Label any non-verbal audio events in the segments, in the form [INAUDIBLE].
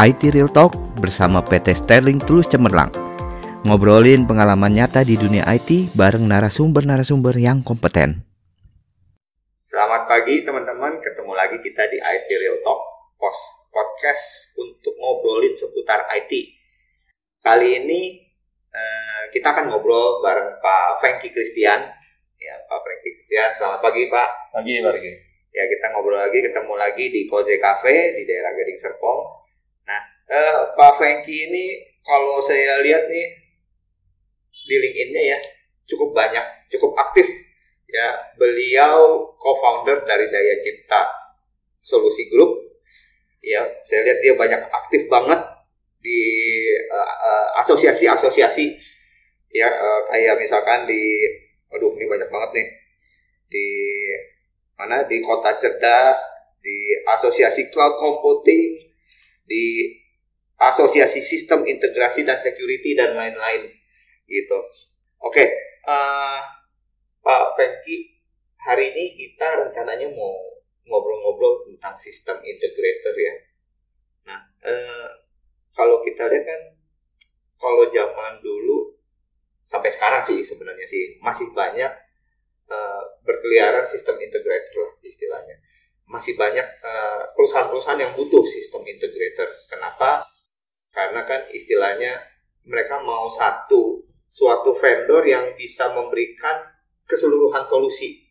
IT Real Talk bersama PT Sterling Tulus Cemerlang. Ngobrolin pengalaman nyata di dunia IT bareng narasumber-narasumber yang kompeten. Selamat pagi teman-teman, ketemu lagi kita di IT Real Talk, post podcast untuk ngobrolin seputar IT. Kali ini eh, kita akan ngobrol bareng Pak Franky Christian. Ya, Pak Franky Christian, selamat pagi Pak. Pagi, pagi. Ya, kita ngobrol lagi, ketemu lagi di Koze Cafe di daerah Gading Serpong. Eh, Pak Franky ini kalau saya lihat nih di LinkedIn-nya ya cukup banyak, cukup aktif. Ya, beliau co-founder dari Daya Cipta Solusi Group. Ya, saya lihat dia banyak aktif banget di eh, eh, asosiasi-asosiasi. ya, eh, kayak misalkan di, aduh ini banyak banget nih di mana di kota cerdas, di asosiasi cloud computing, di asosiasi sistem integrasi dan security dan lain-lain gitu. Oke, eh, Pak Pengki, hari ini kita rencananya mau ngobrol-ngobrol tentang sistem integrator ya. Nah, eh, kalau kita lihat kan, kalau zaman dulu sampai sekarang sih sebenarnya sih masih banyak eh, berkeliaran sistem integrator lah istilahnya. Masih banyak perusahaan-perusahaan yang butuh sistem integrator. Kenapa? Karena kan istilahnya mereka mau satu suatu vendor yang bisa memberikan keseluruhan solusi.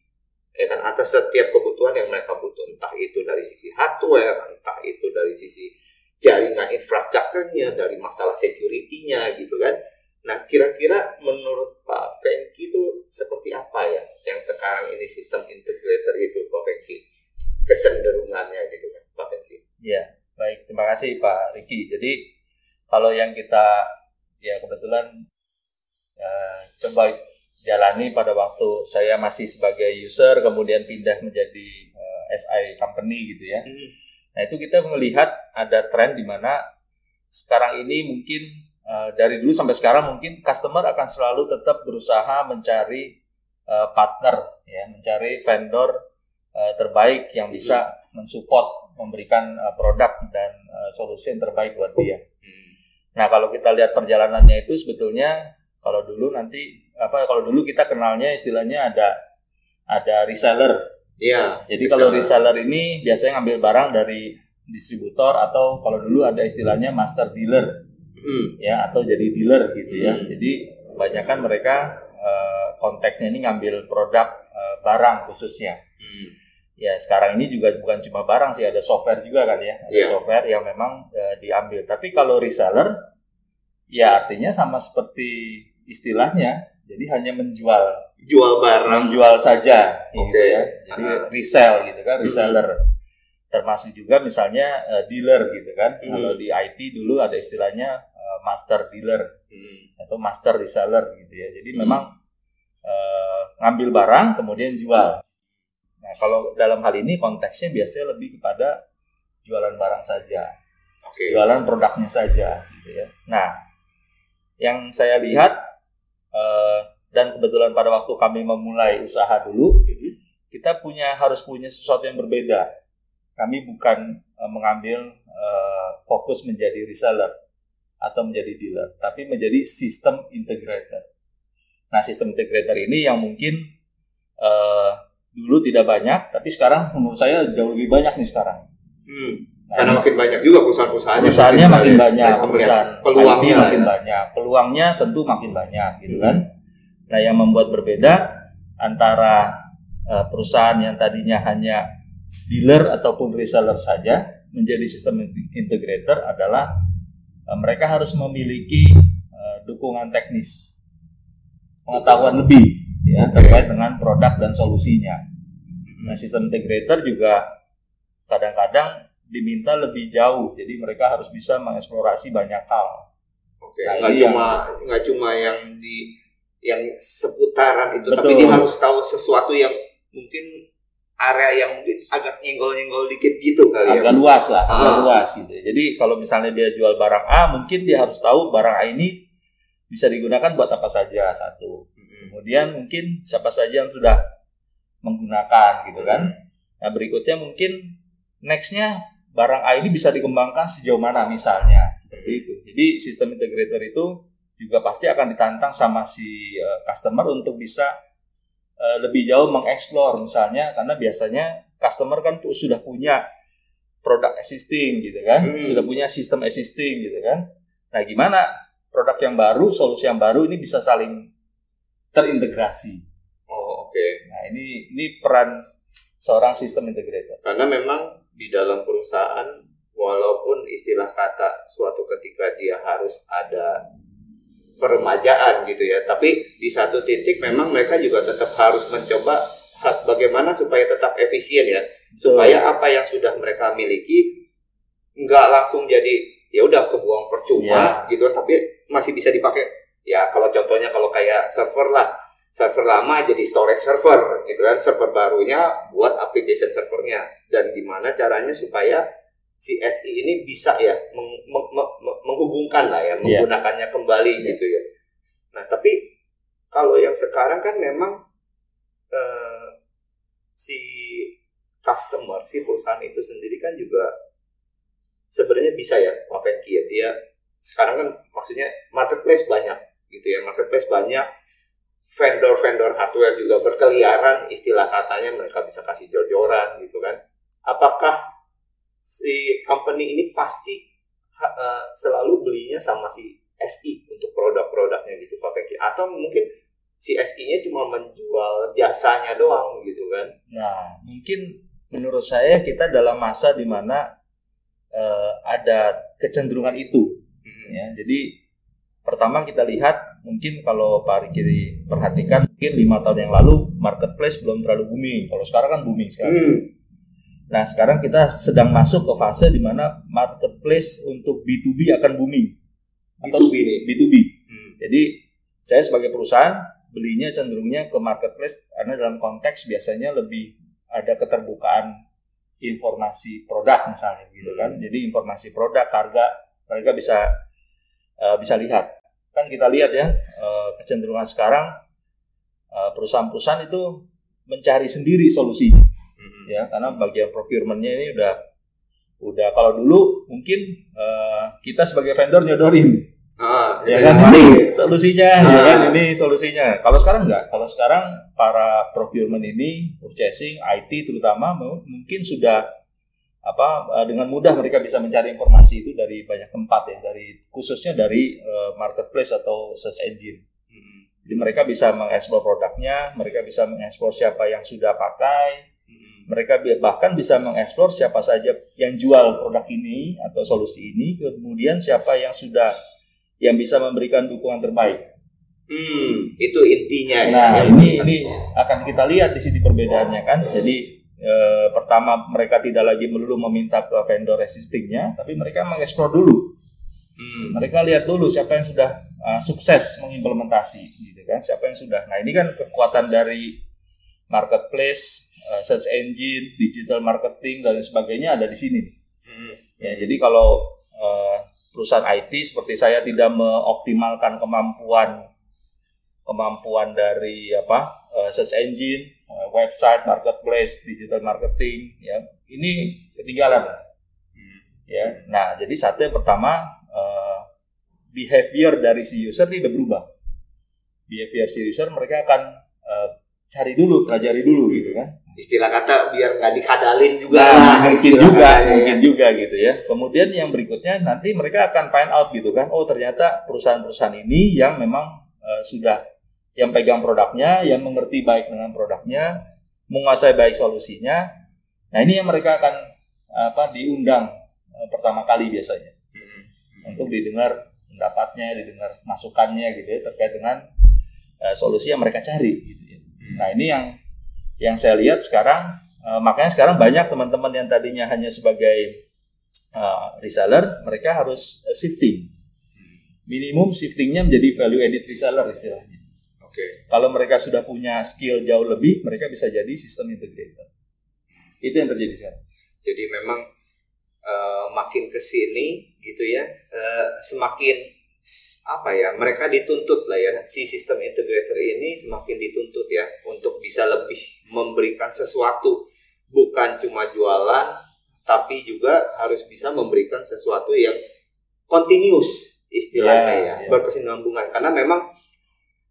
Ya kan atas setiap kebutuhan yang mereka butuh. Entah itu dari sisi hardware entah itu dari sisi jaringan infrastrukturnya dari masalah security-nya gitu kan. Nah kira-kira menurut Pak Pengki itu seperti apa ya yang sekarang ini sistem integrator itu Pak Pengki kecenderungannya gitu kan Pak Pengki Iya, baik. Terima kasih Pak Riki. Jadi kalau yang kita ya kebetulan eh, coba jalani pada waktu saya masih sebagai user, kemudian pindah menjadi eh, SI company gitu ya. Nah itu kita melihat ada tren di mana sekarang ini mungkin eh, dari dulu sampai sekarang mungkin customer akan selalu tetap berusaha mencari eh, partner, ya, mencari vendor eh, terbaik yang bisa mensupport, memberikan eh, produk dan eh, solusi yang terbaik buat dia. Nah kalau kita lihat perjalanannya itu sebetulnya kalau dulu nanti apa kalau dulu kita kenalnya istilahnya ada ada reseller. Iya. Jadi kalau reseller ini biasanya ngambil barang dari distributor atau kalau dulu ada istilahnya master dealer Hmm. ya atau jadi dealer gitu ya. Hmm. Jadi kebanyakan mereka eh, konteksnya ini ngambil produk eh, barang khususnya. Hmm. Ya sekarang ini juga bukan cuma barang sih ada software juga kan ya. Ada Iya. software yang memang eh, diambil. Tapi kalau reseller ya artinya sama seperti istilahnya. Jadi hanya menjual Jual barang. menjual saja gitu Oke. ya. Jadi Ah. resell gitu kan, Mhm. reseller. Termasuk juga misalnya eh, dealer gitu kan. Mhm. Kalau di IT dulu ada istilahnya eh, master dealer Hmm. atau master reseller gitu ya. Jadi memang eh, ngambil barang kemudian jual. Nah, kalau dalam hal ini konteksnya biasanya lebih kepada jualan barang saja, Oke. jualan produknya saja gitu ya. Nah, yang saya lihat eh, dan kebetulan pada waktu kami memulai usaha dulu, Mhm. kita punya harus punya sesuatu yang berbeda. Kami bukan eh, mengambil eh, fokus menjadi reseller atau menjadi dealer, tapi menjadi sistem integrator. Nah, sistem integrator ini yang mungkin eh, dulu tidak banyak, tapi sekarang menurut saya jauh lebih banyak nih sekarang. Hmm. Nah, Karena makin banyak juga perusahaan-perusahaan. yang perusahaannya makin melihat- banyak, melihat perusahaan peluangnya IT makin ya. banyak, peluangnya tentu makin banyak gitu kan. Nah, yang membuat berbeda antara eh, perusahaan yang tadinya hanya dealer ataupun reseller saja menjadi sistem integrator adalah eh, mereka harus memiliki eh, dukungan teknis, pengetahuan lebih ya terkait dengan produk dan solusinya. Nah, sistem integrator juga kadang-kadang diminta lebih jauh, jadi mereka harus bisa mengeksplorasi banyak hal. Oke, Nah, nggak ini cuma nggak cuma yang di yang seputaran itu, tapi Betul. dia harus tahu sesuatu yang mungkin area yang mungkin agak nyenggol-nyenggol dikit gitu kali Agak ya. luas lah, agak Ah. luas gitu. Jadi kalau misalnya dia jual barang A, mungkin dia harus tahu barang A ini bisa digunakan buat apa saja satu. Kemudian mungkin siapa saja yang sudah menggunakan gitu kan. Nah berikutnya mungkin nextnya barang A ini bisa dikembangkan sejauh mana misalnya seperti itu. Jadi sistem integrator itu juga pasti akan ditantang sama si uh, customer untuk bisa uh, lebih jauh mengeksplor misalnya karena biasanya customer kan tuh sudah punya produk existing gitu kan, hmm. sudah punya sistem existing gitu kan. Nah, gimana produk yang baru, solusi yang baru ini bisa saling terintegrasi. Nah, ini ini peran seorang sistem integrator. Karena memang di dalam perusahaan walaupun istilah kata suatu ketika dia harus ada peremajaan gitu ya, tapi di satu titik memang mereka juga tetap harus mencoba bagaimana supaya tetap efisien ya, supaya apa yang sudah mereka miliki nggak langsung jadi ya udah kebuang percuma ya. gitu, tapi masih bisa dipakai. Ya kalau contohnya kalau kayak server lah, server lama jadi storage server gitu kan server barunya buat application servernya dan gimana caranya supaya si SI ini bisa ya meng, meng, meng, menghubungkan lah ya iya. menggunakannya yeah. kembali yeah. gitu ya nah tapi kalau yang sekarang kan memang uh, si customer si perusahaan itu sendiri kan juga sebenarnya bisa ya Pak Fenki ya dia sekarang kan maksudnya marketplace banyak gitu ya marketplace banyak vendor-vendor hardware juga berkeliaran istilah katanya mereka bisa kasih jor-joran gitu kan. Apakah si company ini pasti uh, selalu belinya sama si SI untuk produk-produknya gitu Pak Peki? Atau mungkin si SI-nya cuma menjual jasanya doang gitu kan? Nah mungkin menurut saya kita dalam masa di mana uh, ada kecenderungan itu. Hmm. ya jadi pertama kita lihat mungkin kalau Pak Riki perhatikan mungkin lima tahun yang lalu marketplace belum terlalu booming. Kalau sekarang kan booming sekali. Hmm. Nah sekarang kita sedang masuk ke fase di mana marketplace untuk B2B akan booming. Atau B2B B2B. Hmm. Jadi saya sebagai perusahaan belinya cenderungnya ke marketplace karena dalam konteks biasanya lebih ada keterbukaan informasi produk misalnya gitu kan. Hmm. Jadi informasi produk, harga mereka bisa uh, bisa lihat kan kita lihat ya eh, kecenderungan sekarang eh, perusahaan-perusahaan itu mencari sendiri solusi hmm. ya karena bagian procurementnya ini udah udah kalau dulu mungkin uh, kita sebagai vendor nyodorin. Ah, ya kan? ini solusinya ah. ya kan? Ini solusinya. Kalau sekarang enggak. Kalau sekarang para procurement ini purchasing IT terutama mungkin sudah apa eh, dengan mudah mereka bisa mencari informasi itu dari banyak tempat ya. Dari khususnya dari marketplace atau search engine. Hmm. Jadi mereka bisa mengeksplor produknya, mereka bisa mengeksplor siapa yang sudah pakai, hmm. mereka bahkan bisa mengeksplor siapa saja yang jual produk ini atau solusi ini, kemudian siapa yang sudah yang bisa memberikan dukungan terbaik. Hmm, itu intinya. Ya. Nah, ya. ini ini akan kita lihat di sini perbedaannya kan. Jadi e, pertama mereka tidak lagi melulu meminta ke vendor existingnya, tapi mereka mengeksplor dulu. Hmm. Mereka lihat dulu siapa yang sudah uh, sukses mengimplementasi, gitu kan? Siapa yang sudah. Nah ini kan kekuatan dari marketplace, uh, search engine, digital marketing dan sebagainya ada di sini. Hmm. Ya, jadi kalau uh, perusahaan IT seperti saya tidak mengoptimalkan kemampuan kemampuan dari apa uh, search engine Eh, website, marketplace, digital marketing, ya ini ketinggalan. Hmm. Ya, nah jadi satu yang pertama uh, behavior dari si user ini udah berubah. Behavior si user mereka akan uh, cari dulu, pelajari dulu gitu kan. Istilah kata biar nggak dikadalin juga. Nah, mungkin juga, ya. mungkin juga gitu ya. Kemudian yang berikutnya nanti mereka akan find out gitu kan. Oh ternyata perusahaan-perusahaan ini yang memang uh, sudah yang pegang produknya, yang mengerti baik dengan produknya, menguasai baik solusinya. Nah ini yang mereka akan apa diundang uh, pertama kali biasanya hmm. untuk didengar pendapatnya, didengar masukannya gitu ya terkait dengan uh, solusi yang mereka cari. Gitu ya. Hmm. Nah ini yang yang saya lihat sekarang uh, makanya sekarang banyak teman-teman yang tadinya hanya sebagai uh, reseller mereka harus uh, shifting minimum shiftingnya menjadi value added reseller istilahnya Okay. Kalau mereka sudah punya skill jauh lebih, mereka bisa jadi sistem integrator. Itu yang terjadi sekarang. Jadi memang uh, makin ke sini gitu ya, uh, semakin apa ya, mereka dituntut lah ya, si sistem integrator ini semakin dituntut ya untuk bisa lebih memberikan sesuatu, bukan cuma jualan, tapi juga harus bisa memberikan sesuatu yang continuous istilahnya Ya, ya, ya. berkesinambungan. Karena memang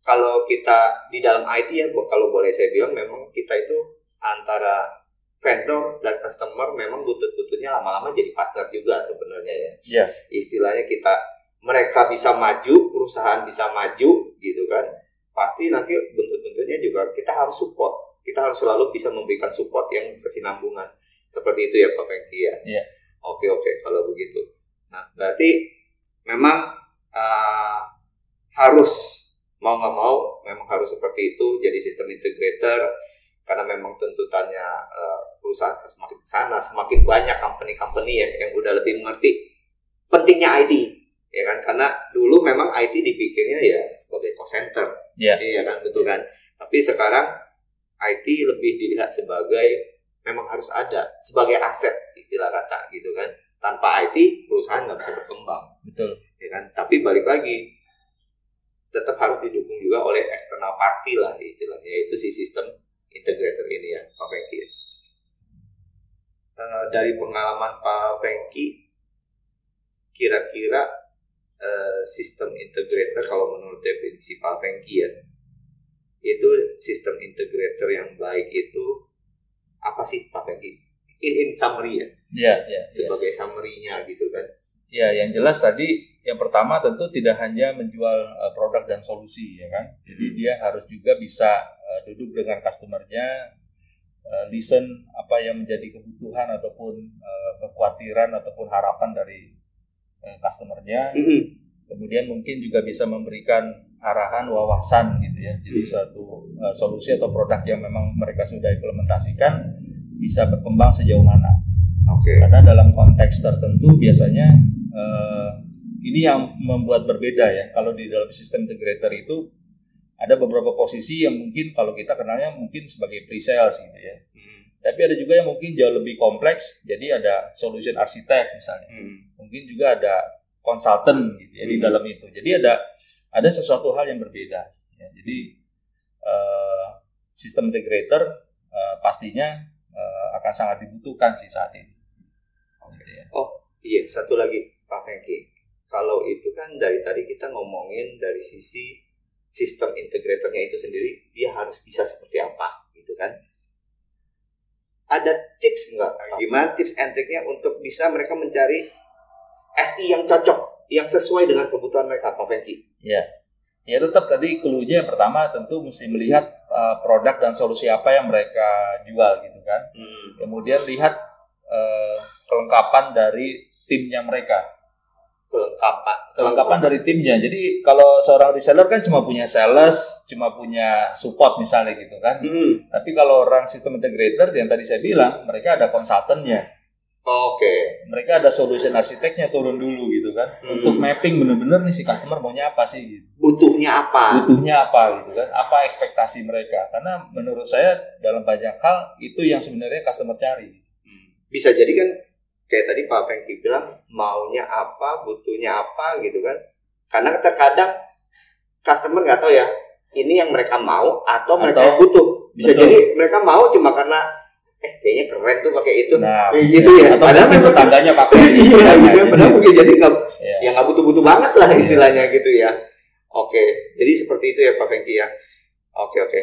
kalau kita di dalam IT ya, kalau boleh saya bilang memang kita itu antara vendor dan customer memang butut-bututnya lama-lama jadi partner juga sebenarnya ya. Iya. Istilahnya kita mereka bisa maju, perusahaan bisa maju gitu kan. Pasti nanti bentuk-bentuknya juga kita harus support. Kita harus selalu bisa memberikan support yang kesinambungan. Seperti itu ya Pak Pengki ya. Iya. Oke oke kalau begitu. Nah berarti memang uh, harus mau nggak mau memang harus seperti itu jadi sistem integrator karena memang tuntutannya uh, perusahaan semakin ke sana semakin banyak company-company ya yang udah lebih mengerti pentingnya IT ya kan? Karena dulu memang IT dipikirnya ya sebagai cost center. Iya. iya kan? Betul kan? Tapi sekarang IT lebih dilihat sebagai memang harus ada sebagai aset istilah kata gitu kan? Tanpa IT perusahaan nggak bisa berkembang. Betul. ya kan? Tapi balik lagi tetap harus didukung juga oleh eksternal party lah istilahnya yaitu si sistem integrator ini ya Pak Fengki Eh, dari pengalaman Pak Fengki kira-kira eh, sistem integrator kalau menurut definisi Pak Fengki ya itu sistem integrator yang baik itu apa sih Pak Fengki in, in summary ya Iya, iya. iya. sebagai summary-nya gitu kan Ya, yang jelas tadi yang pertama tentu tidak hanya menjual uh, produk dan solusi ya kan. Jadi dia harus juga bisa uh, duduk dengan customernya, uh, listen apa yang menjadi kebutuhan ataupun uh, kekhawatiran ataupun harapan dari uh, customernya. Mhm. Kemudian mungkin juga bisa memberikan arahan wawasan gitu ya. Jadi Hmm. suatu uh, solusi atau produk yang memang mereka sudah implementasikan bisa berkembang sejauh mana oke karena dalam konteks tertentu biasanya eh, ini yang membuat berbeda ya kalau di dalam sistem integrator itu ada beberapa posisi yang mungkin kalau kita kenalnya mungkin sebagai pre-sales gitu ya Hmm. tapi ada juga yang mungkin jauh lebih kompleks jadi ada solution architect misalnya Hmm. mungkin juga ada consultant gitu ya di Hmm. dalam itu jadi ada ada sesuatu hal yang berbeda ya. jadi eh, sistem integrator eh, pastinya eh, akan sangat dibutuhkan sih saat ini Gitu ya. Iya, satu lagi Pak Fengki. Kalau itu kan dari tadi kita ngomongin dari sisi sistem integratornya itu sendiri, dia harus bisa seperti apa, gitu kan? Ada tips nggak? Gimana tips and triknya untuk bisa mereka mencari SI yang cocok, yang sesuai dengan kebutuhan mereka, Pak Fengki? Ya, ya tetap tadi clue-nya yang pertama tentu mesti melihat uh, produk dan solusi apa yang mereka jual gitu kan. Hmm. Kemudian lihat uh, kelengkapan dari timnya mereka. Kelengkapan. Kelengkapan dari timnya. Jadi kalau seorang reseller kan cuma punya sales, cuma punya support misalnya gitu kan. Hmm. Tapi kalau orang sistem integrator yang tadi saya bilang, mereka ada konsultannya, Oke. mereka ada solution arsiteknya turun dulu gitu kan. Hmm. Untuk mapping bener-bener nih si customer maunya apa sih gitu. Butuhnya apa? butuhnya apa gitu kan apa ekspektasi mereka karena menurut saya dalam banyak hal itu yang sebenarnya customer cari bisa jadi kan kayak tadi Pak Fengki bilang maunya apa, butuhnya apa gitu kan. Karena terkadang customer nggak tahu ya ini yang mereka mau atau mereka Atau- yang butuh. Bisa Betul. jadi mereka mau cuma karena eh kayaknya keren tuh pakai itu. nah Kayak gitu ya. atau Padahal memang tetangganya pakai [LAUGHS] iya gitu ya. Padahal mungkin jadi nggak Iya. ya nggak butuh-butuh banget lah Iya. istilahnya gitu ya. Oke, jadi seperti itu ya Pak Fengki ya. Oke oke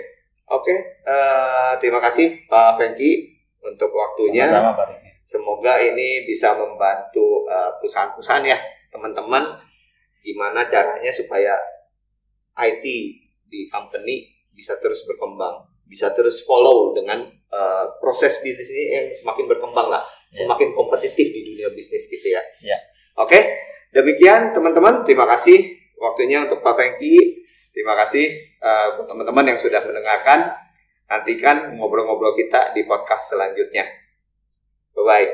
oke. eh, terima kasih Pak Fengki untuk waktunya. sama Pak Semoga ini bisa membantu uh, perusahaan-perusahaan ya, teman-teman, gimana caranya supaya IT di company bisa terus berkembang, bisa terus follow dengan uh, proses bisnis ini yang semakin berkembang lah, Ya. semakin kompetitif di dunia bisnis gitu ya. Ya. Oke, demikian teman-teman, terima kasih waktunya untuk Pak Pengki, terima kasih uh, teman-teman yang sudah mendengarkan. Nantikan ngobrol-ngobrol kita di podcast selanjutnya. But like